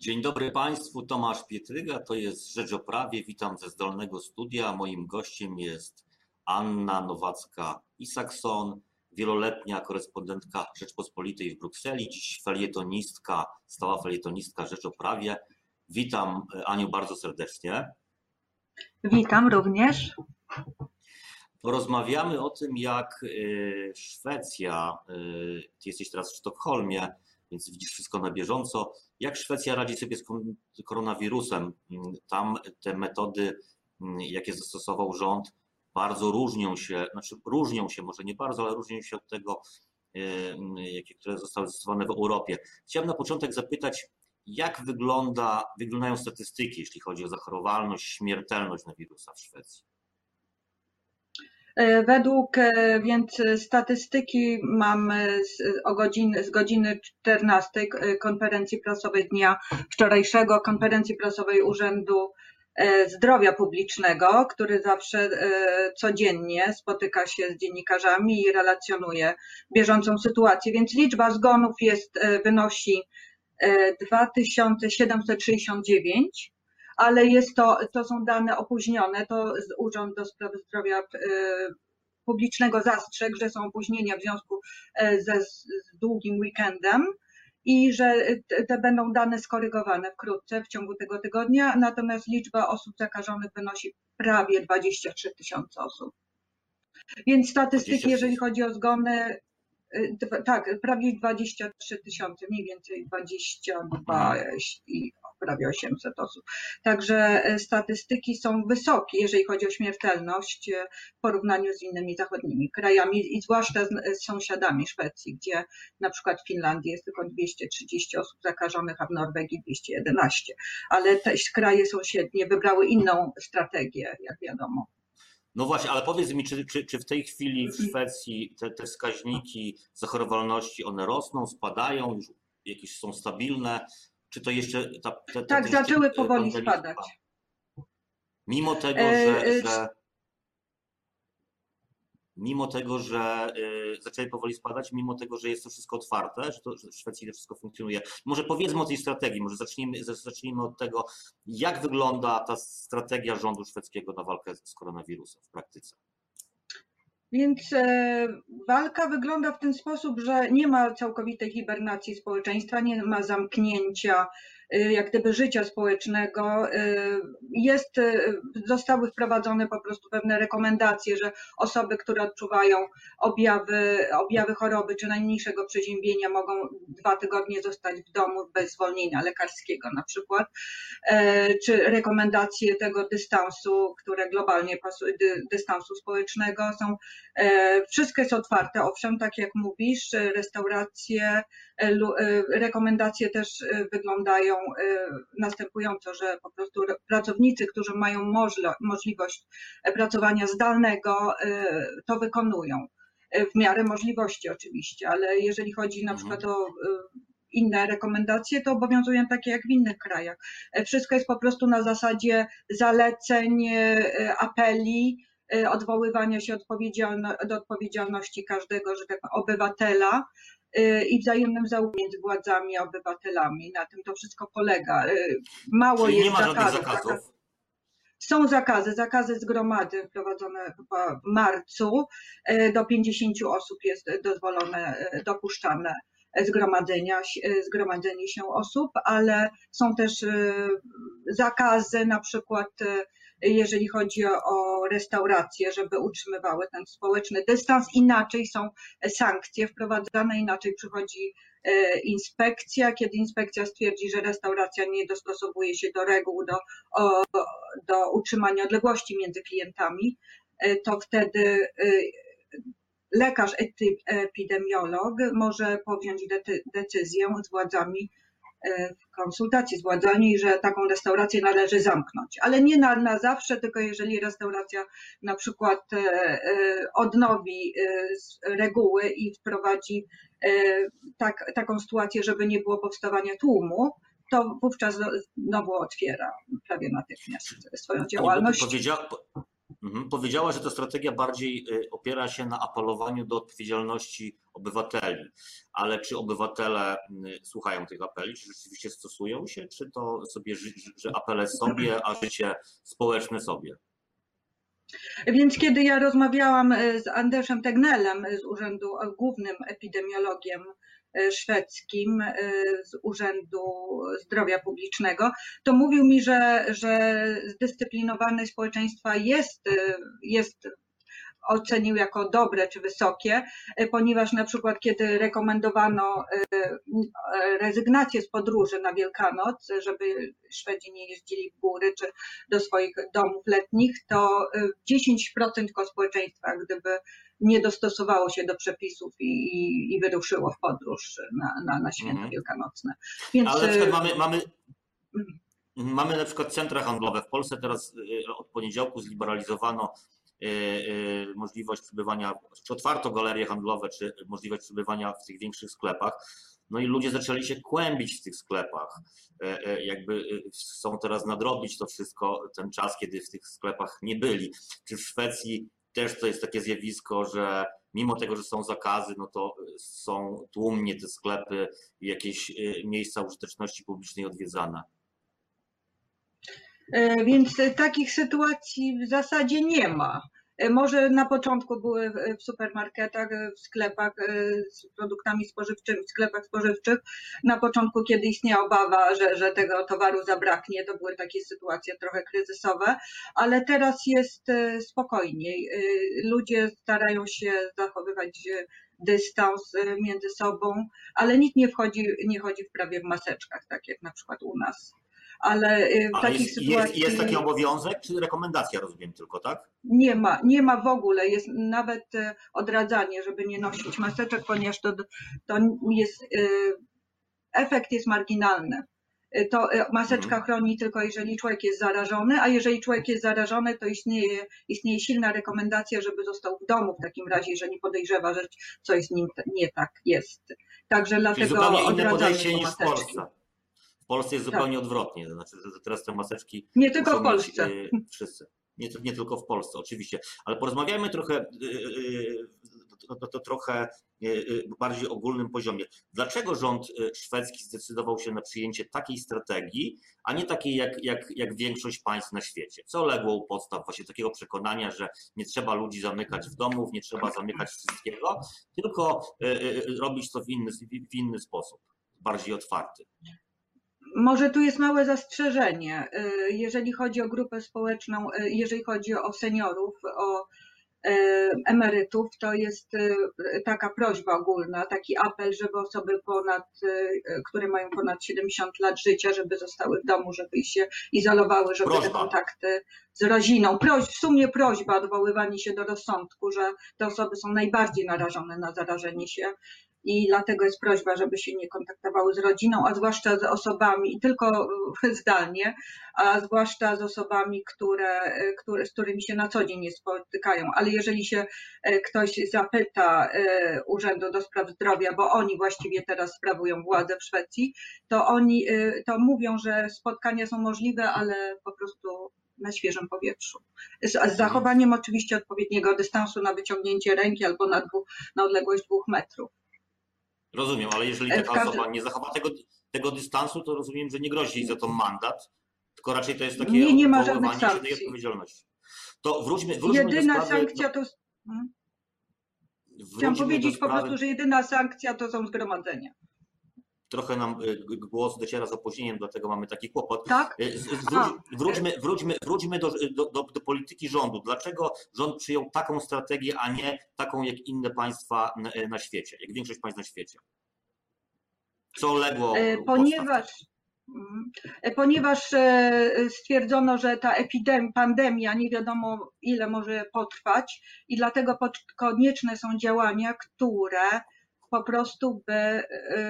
Dzień dobry Państwu, Tomasz Pietryga, to jest Rzecz o Prawie, witam ze zdolnego studia. Moim gościem jest Anna Nowacka-Isakson, wieloletnia korespondentka Rzeczpospolitej w Brukseli, dziś felietonistka, stała felietonistka Rzecz o Prawie. Witam Aniu bardzo serdecznie. Witam również. Porozmawiamy o tym, jak y, Szwecja, y, ty jesteś teraz w Sztokholmie, więc widzisz wszystko na bieżąco. Jak Szwecja radzi sobie z koronawirusem? Tam te metody, jakie zastosował rząd, bardzo różnią się, znaczy różnią się, może nie bardzo, ale różnią się od tego, jakie, które zostały zastosowane w Europie. Chciałem na początek zapytać, jak wygląda, wyglądają statystyki, jeśli chodzi o zachorowalność, śmiertelność na wirusa w Szwecji? E, według e, więc statystyki mam z, o godziny, z godziny 14 e, konferencji prasowej dnia wczorajszego, konferencji prasowej Urzędu Zdrowia Publicznego, który zawsze codziennie spotyka się z dziennikarzami i relacjonuje bieżącą sytuację. Więc liczba zgonów jest, wynosi 2769 ale jest to, to są dane opóźnione. To Urząd do Spraw Zdrowia e, Publicznego zastrzegł, że są opóźnienia w związku e, ze z długim weekendem i że te będą dane skorygowane wkrótce w ciągu tego tygodnia, natomiast liczba osób zakażonych wynosi prawie 23 tysiące osób. Więc statystyki, jeżeli chodzi o zgony, e, tak, prawie 23 tysiące, mniej więcej 22 i prawie 800 osób. Także e, statystyki są wysokie, jeżeli chodzi o śmiertelność e, w porównaniu z innymi zachodnimi krajami i zwłaszcza z, z sąsiadami Szwecji, gdzie na przykład w Finlandii jest tylko 230 osób zakażonych, a w Norwegii 211. Ale te kraje sąsiednie wybrały inną strategię, jak wiadomo. No właśnie, ale powiedz mi, czy, czy, czy w tej chwili w Szwecji te, te wskaźniki zachorowalności, one rosną, spadają, już jakieś są stabilne? Czy to jeszcze. Ta, ta, ta, tak, zaczęły powoli spadać. Mimo tego, e, że, e, że mimo tego, że zaczęły powoli spadać, mimo tego, że jest to wszystko otwarte, że, to, że w Szwecji to wszystko funkcjonuje. Może powiedzmy o tej strategii, może zacznijmy, zacznijmy od tego, jak wygląda ta strategia rządu szwedzkiego na walkę z koronawirusem w praktyce. Więc e, walka wygląda w ten sposób, że nie ma całkowitej hibernacji społeczeństwa, nie ma zamknięcia jak gdyby życia społecznego. Y, jest, y, zostały wprowadzone po prostu pewne rekomendacje, że osoby, które odczuwają objawy, objawy choroby czy najmniejszego przeziębienia mogą dwa tygodnie zostać w domu bez zwolnienia lekarskiego na przykład, czy rekomendacje tego dystansu, które globalnie pasuje, dystansu społecznego są, wszystko jest otwarte, owszem, tak jak mówisz, restauracje, rekomendacje też wyglądają Y, następująco, że po prostu pracownicy, którzy mają możliwość pracowania zdalnego, y, to wykonują. Y, w miarę możliwości oczywiście, ale jeżeli chodzi na mhm. przykład o inne rekomendacje, to obowiązują takie jak w innych krajach. Wszystko jest po prostu na zasadzie zaleceń, apeli, odwoływania się do odpowiedzialności każdego, że tak obywatela Y, i wzajemnym zaufaniem między władzami a obywatelami. Na tym to wszystko polega. Y, mało Czyli jest nie ma zakazów. zakazów. Są zakazy, zakazy zgromadzeń wprowadzone w marcu. Y, do 50 osób jest dozwolone, dopuszczane zgromadzenia, zgromadzenie się osób, ale są też zakazy na przykład jeżeli chodzi o restauracje, żeby utrzymywały ten społeczny dystans. Inaczej są sankcje wprowadzane, inaczej przychodzi e, inspekcja, kiedy inspekcja stwierdzi, że restauracja nie dostosowuje się do reguł, do, do utrzymania odległości między klientami, e, to wtedy e, lekarz epidemiolog może powziąć decyzję z władzami w konsultacji z władzami, że taką restaurację należy zamknąć, ale nie na, na zawsze, tylko jeżeli restauracja na przykład e, e, odnowi reguły i wprowadzi tak, taką sytuację, żeby nie było powstawania tłumu, to wówczas znowu otwiera prawie natychmiast swoją działalność. Mhm, powiedziała, że ta strategia bardziej opiera się na apelowaniu do odpowiedzialności obywateli. Ale czy obywatele słuchają tych apeli, czy rzeczywiście stosują się, czy to sobie, że apele sobie, a życie społeczne sobie? Więc kiedy ja rozmawiałam z Andersem Tegnellem z Urzędu Głównym Epidemiologiem szwedzkim e, z Urzędu Zdrowia Publicznego, to mówił mi, że, że zdyscyplinowane społeczeństwa jest, e, jest ocenił jako dobre czy wysokie, ponieważ na przykład kiedy rekomendowano rezygnację z podróży na Wielkanoc, żeby Szwedzi nie jeździli w góry czy do swoich domów letnich, to 10% tylko społeczeństwa, gdyby nie dostosowało się do przepisów i, i, i wyruszyło w podróż na, na, na święta mhm. wielkanocne. Więc... Ale na przykład y, mamy, mamy, mhm. mamy na przykład centra handlowe. W Polsce teraz y, od poniedziałku zliberalizowano y, możliwość przebywania, czy otwarto galerie handlowe, czy możliwość przebywania w tych większych sklepach. No i ludzie zaczęli się kłębić w tych sklepach. E, e, jakby chcą teraz nadrobić to wszystko, ten czas, kiedy w tych sklepach nie byli. Czy w Szwecji też to jest takie zjawisko, że mimo tego, że są zakazy, no to są tłumnie te sklepy i jakieś y, miejsca użyteczności publicznej odwiedzane. E, więc takich sytuacji w zasadzie nie ma. E, może na początku były w supermarketach, e, w sklepach e, z produktami spożywczymi, w sklepach spożywczych. Na początku, kiedy istniała obawa, że, że tego towaru zabraknie, to były takie sytuacje trochę kryzysowe, ale teraz jest spokojniej. Ludzie starają się zachowywać dystans między sobą, ale nikt nie wchodzi, nie chodzi w prawie w maseczkach, tak jak na przykład u nas ale y, w takich jest, sytuacji... Jest, jest taki obowiązek, czy rekomendacja, rozumiem tylko, tak? Nie ma, nie ma w ogóle, jest nawet y, odradzanie, żeby nie nosić maseczek, ponieważ to, to jest, y, efekt jest marginalny. To maseczka mhm. chroni tylko jeżeli człowiek jest zarażony, a jeżeli człowiek jest zarażony, to istnieje, istnieje silna rekomendacja, żeby został w domu w takim razie, jeżeli podejrzewa, że coś z nim nie tak jest. Także dlatego Czyli zupełnie inne podejście niż w Polsce. W Polsce jest tak. zupełnie tak. odwrotnie, to znaczy, że teraz te maseczki. Nie tylko w Polsce. Mieć, wszyscy. Nie, nie tylko w Polsce, oczywiście. Ale porozmawiajmy trochę, y, y, to, to, to trochę y, bardziej ogólnym poziomie. Dlaczego rząd szwedzki zdecydował się na przyjęcie takiej strategii, a nie takiej jak, jak, jak większość państw na świecie? Co legło u podstaw właśnie takiego przekonania, że nie trzeba ludzi zamykać w domów, nie trzeba zamykać wszystkiego, tylko robić to w inny, w inny sposób, bardziej otwarty? Może tu jest małe zastrzeżenie, y, jeżeli chodzi o grupę społeczną, y, jeżeli chodzi o seniorów, o y, emerytów, to jest taka prośba ogólna, taki apel, żeby osoby ponad, które mają ponad 70 lat życia, żeby zostały w domu, żeby się izolowały, żeby prośba. te kontakty z rodziną. Proś, w sumie prośba, odwoływanie się do rozsądku, że te osoby są najbardziej narażone na zarażenie się i dlatego jest prośba, żeby się nie kontaktowały z rodziną, a zwłaszcza z osobami, tylko zdalnie, a zwłaszcza z osobami, które, które, z którymi się na co dzień nie spotykają. Ale jeżeli się e, ktoś zapyta e, Urzędu do Spraw Zdrowia, bo oni właściwie teraz sprawują władzę w Szwecji, to oni e, to mówią, że spotkania są możliwe, ale po prostu na świeżym powietrzu. Z, z zachowaniem oczywiście odpowiedniego dystansu na wyciągnięcie ręki albo na, dwóch, na odległość dwóch metrów. Rozumiem, ale jeżeli taka każdy... osoba nie zachowa tego, tego dystansu, to rozumiem, że nie grozi jej za to mandat, tylko raczej to jest takie nie, nie ma żadnych sankcji. odpowiedzialności. To wróćmy, wróćmy Jedyna do sprawy, sankcja to... Hmm? Chciałam powiedzieć sprawy... po prostu, że jedyna sankcja to są zgromadzenia trochę nam y, głos dociera z opóźnieniem, dlatego mamy taki kłopot. Tak? Y, wróćmy, wróćmy, wróćmy do, do, do, do, polityki rządu. Dlaczego rząd przyjął taką strategię, a nie taką jak inne państwa na, na świecie, jak większość państw na świecie? Co legło? E, ponieważ, mhm. e, ponieważ e, stwierdzono, że ta epidemia, pandemia nie wiadomo ile może potrwać i dlatego konieczne są działania, które po prostu by y,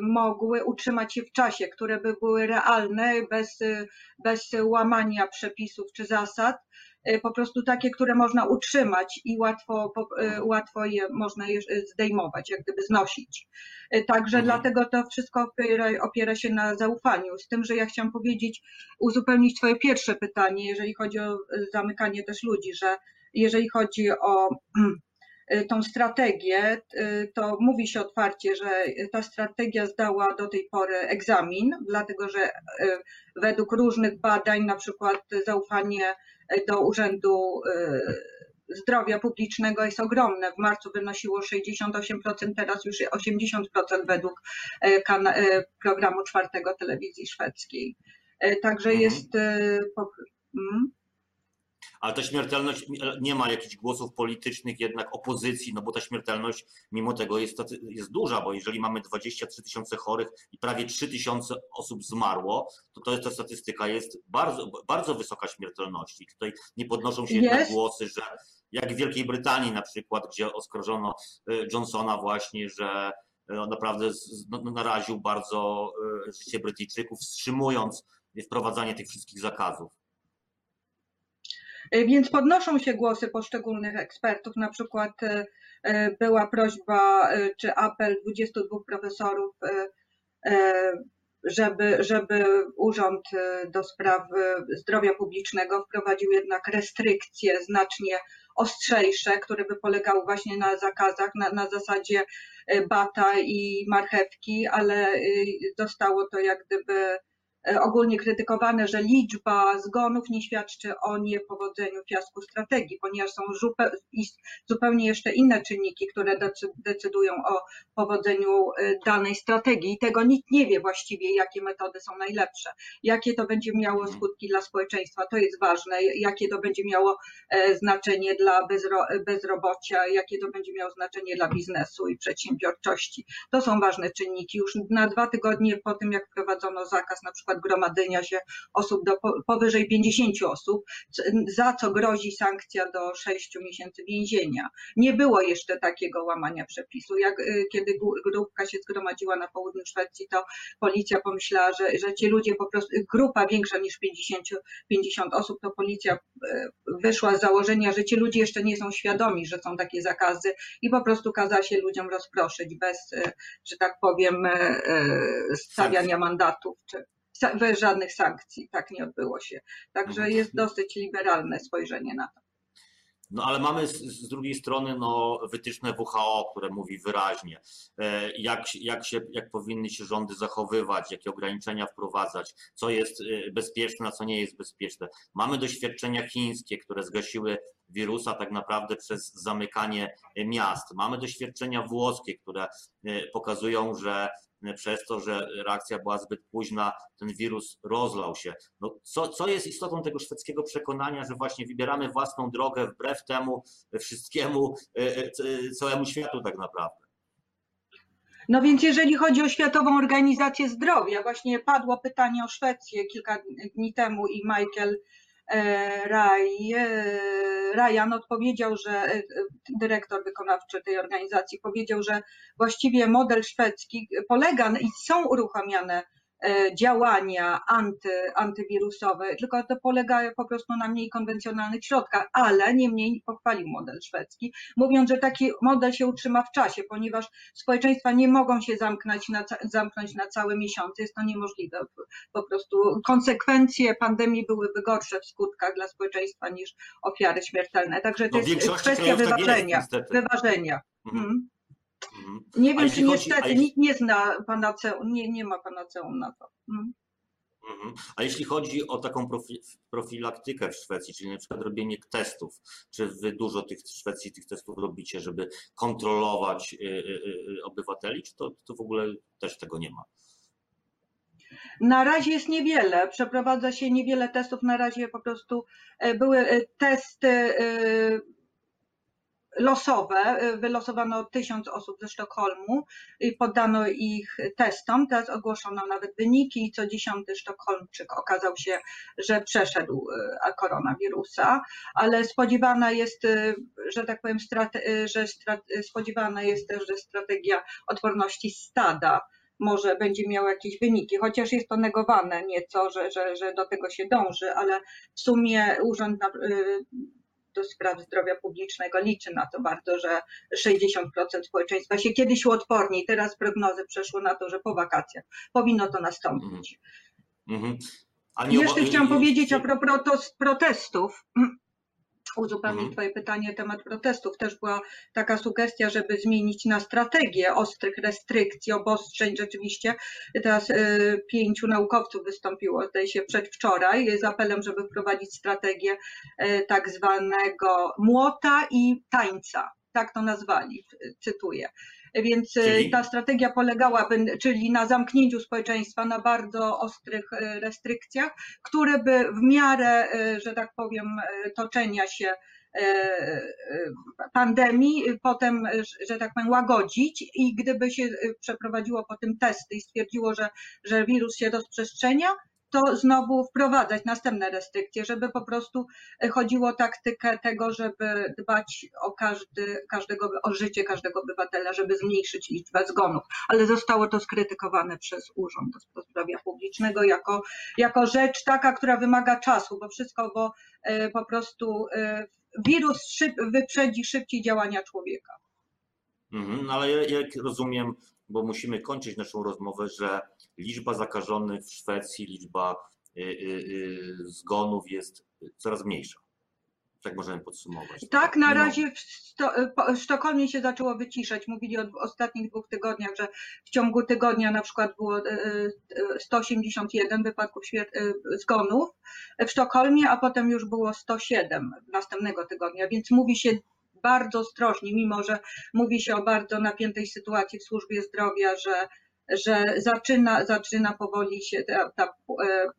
mogły utrzymać się w czasie, które by były realne, bez, y, bez łamania przepisów czy zasad, y, po prostu takie, które można utrzymać i łatwo, łatwo je można je zdejmować, jak gdyby znosić. Także mhm. dlatego to wszystko opiera, opiera się na zaufaniu. Z tym, że ja chciałam powiedzieć, uzupełnić Twoje pierwsze pytanie, jeżeli chodzi o zamykanie też ludzi, że jeżeli chodzi o tą strategię, to mówi się otwarcie, że ta strategia zdała do tej pory egzamin, dlatego że według różnych badań, na przykład zaufanie do Urzędu Zdrowia Publicznego jest ogromne. W marcu wynosiło 68%, teraz już 80% według programu czwartego telewizji szwedzkiej. Także mhm. jest. Hmm? Ale ta śmiertelność nie ma jakichś głosów politycznych, jednak opozycji, no bo ta śmiertelność mimo tego jest, jest duża, bo jeżeli mamy 23 tysiące chorych i prawie 3 tysiące osób zmarło, to, to jest, ta statystyka jest bardzo, bardzo wysoka śmiertelności. Tutaj nie podnoszą się jednak głosy, że jak w Wielkiej Brytanii na przykład, gdzie oskarżono y, Johnsona właśnie, że y, naprawdę no, naraził bardzo y, życie Brytyjczyków, wstrzymując wprowadzanie tych wszystkich zakazów. E, więc podnoszą się głosy poszczególnych ekspertów, na przykład e, e, była prośba czy apel 22 profesorów, żeby, żeby Urząd do Spraw Zdrowia Publicznego wprowadził jednak restrykcje znacznie ostrzejsze, które by polegały właśnie na zakazach, na, na zasadzie bata i marchewki, ale zostało to jak gdyby ogólnie krytykowane, że liczba zgonów nie świadczy o niepowodzeniu fiasku strategii, ponieważ są zupełnie jeszcze inne czynniki, które decydują o powodzeniu e, danej strategii. I tego nikt nie wie właściwie, jakie metody są najlepsze, jakie to będzie miało mhm. skutki dla społeczeństwa, to jest ważne, jakie to będzie miało e, znaczenie dla bezro bezrobocia, jakie to będzie miało znaczenie dla biznesu i przedsiębiorczości. To są ważne czynniki. Już na dwa tygodnie po tym, jak wprowadzono zakaz na przykład przykład gromadzenia się osób do powyżej 50 osób, za co grozi sankcja do 6 miesięcy więzienia. Nie było jeszcze takiego łamania przepisu. Jak y, kiedy grupka się zgromadziła na południu Szwecji, to policja pomyślała, że, że ci ludzie po prostu, grupa większa niż 50, 50 osób, to policja y, wyszła z założenia, że ci ludzie jeszcze nie są świadomi, że są takie zakazy i po prostu kazała się ludziom rozproszyć bez, y, że tak powiem, stawiania mandatów czy bez żadnych sankcji. Tak nie odbyło się. Także mhm. jest dosyć liberalne spojrzenie na to. No ale mamy z, z, drugiej strony no, wytyczne WHO, które mówi wyraźnie, e, jak, jak, się, jak powinny się rządy zachowywać, jakie ograniczenia wprowadzać, co jest e, bezpieczne, a co nie jest bezpieczne. Mamy doświadczenia chińskie, które zgasiły wirusa tak naprawdę przez zamykanie miast. Mamy doświadczenia włoskie, które e, pokazują, że przez to, że reakcja była zbyt późna, ten wirus rozlał się. No, co, co jest istotą tego szwedzkiego przekonania, że właśnie wybieramy własną drogę wbrew temu wszystkiemu, e, e, całemu światu tak naprawdę? No więc jeżeli chodzi o Światową Organizację Zdrowia, właśnie padło pytanie o Szwecję kilka dni temu i Michael E, Raj, e, odpowiedział, że e, dyrektor wykonawczy tej organizacji powiedział, że właściwie model szwedzki polega i są uruchamiane E, działania anty, antywirusowe, tylko to polega po prostu na mniej konwencjonalnych środkach, ale niemniej pochwalił model szwedzki, mówiąc, że taki model się utrzyma w czasie, ponieważ społeczeństwa nie mogą się zamknąć na, zamknąć na całe miesiące, jest to niemożliwe. Po prostu konsekwencje pandemii byłyby gorsze w skutkach dla społeczeństwa niż ofiary śmiertelne. Także to no, jest kwestia tak wyważenia. Jest, wyważenia. Mhm. Mhm. Nie wiem, czy niestety nikt nie zna panaceum, nie, nie ma panaceum na to. Mhm. mhm. A jeśli chodzi o taką profilaktykę w Szwecji, czyli na przykład robienie testów, czy wy dużo tych w Szwecji tych testów robicie, żeby kontrolować y, y, y, obywateli, czy to, to w ogóle też tego nie ma? Na razie jest niewiele. Przeprowadza się niewiele testów. Na razie po prostu e, były e, testy e, losowe. Wylosowano tysiąc osób ze Sztokholmu i poddano ich testom. Teraz ogłoszono nawet wyniki i co dziesiąty Sztokholmczyk okazał się, że przeszedł e, koronawirusa, ale spodziewana jest, e, że tak powiem, że spodziewana jest też, że strategia odporności stada może będzie miała jakieś wyniki, chociaż jest to negowane nieco, że, że, że do tego się dąży, ale w sumie Urząd do Spraw Zdrowia Publicznego liczy na to bardzo, że 60% społeczeństwa się kiedyś uodporni. Teraz prognozy przeszły na to, że po wakacjach powinno to nastąpić. Mm -hmm. Jeszcze chciałam powiedzieć a propos protestów. Uzupełnić Mhm. Twoje pytanie, temat protestów. Też była taka sugestia, żeby zmienić na strategię ostrych restrykcji, obostrzeń. Rzeczywiście teraz y, pięciu naukowców wystąpiło, zdaje się, przedwczoraj z apelem, żeby wprowadzić strategię y, tak zwanego młota i tańca. Tak to nazwali, y, cytuję. Więc y, Czyli? ta strategia polegałaby, czyli na zamknięciu społeczeństwa, na bardzo ostrych y, restrykcjach, które by w miarę, y, że tak powiem, toczenia się pandemii, potem, że tak powiem, łagodzić i gdyby się przeprowadziło po tym testy i stwierdziło, że, że wirus się rozprzestrzenia, to znowu wprowadzać następne restrykcje, żeby po prostu y, chodziło o taktykę tego, żeby dbać o każdy, każdego, o życie każdego obywatela, żeby zmniejszyć liczbę zgonów. Ale zostało to skrytykowane przez Urząd do Zdrowia Publicznego jako, jako rzecz taka, która wymaga czasu, bo wszystko, bo y, po prostu y, wirus szyb, wyprzedzi szybciej działania człowieka. Mhm, no ale ja- jak rozumiem, bo musimy kończyć naszą rozmowę, że liczba zakażonych w Szwecji, liczba y, y, y, zgonów jest coraz mniejsza. Tak możemy podsumować. Tak, na Mimo- razie w, Sto, w Sztokholmie się zaczęło wyciszać. Mówili o ostatnich dwóch tygodniach, że w ciągu tygodnia na przykład było e, e, 181 wypadków zgonów w Sztokholmie, a potem już było 107 następnego tygodnia, więc mówi się bardzo ostrożnie, mimo że mówi się o bardzo napiętej sytuacji w służbie zdrowia, że, że zaczyna, zaczyna powoli się ta, ta e,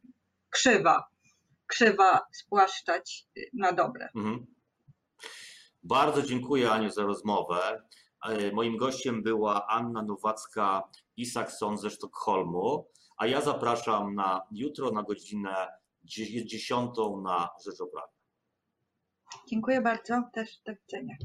krzywa, krzywa spłaszczać na dobre. Mhm. Bardzo dziękuję Aniu za rozmowę. E, Moim gościem była Anna Nowacka-Isakson ze Sztokholmu, a ja zapraszam na jutro na godzinę 10 na Rzecz o Prawie. Dziękuję bardzo. Też do widzenia.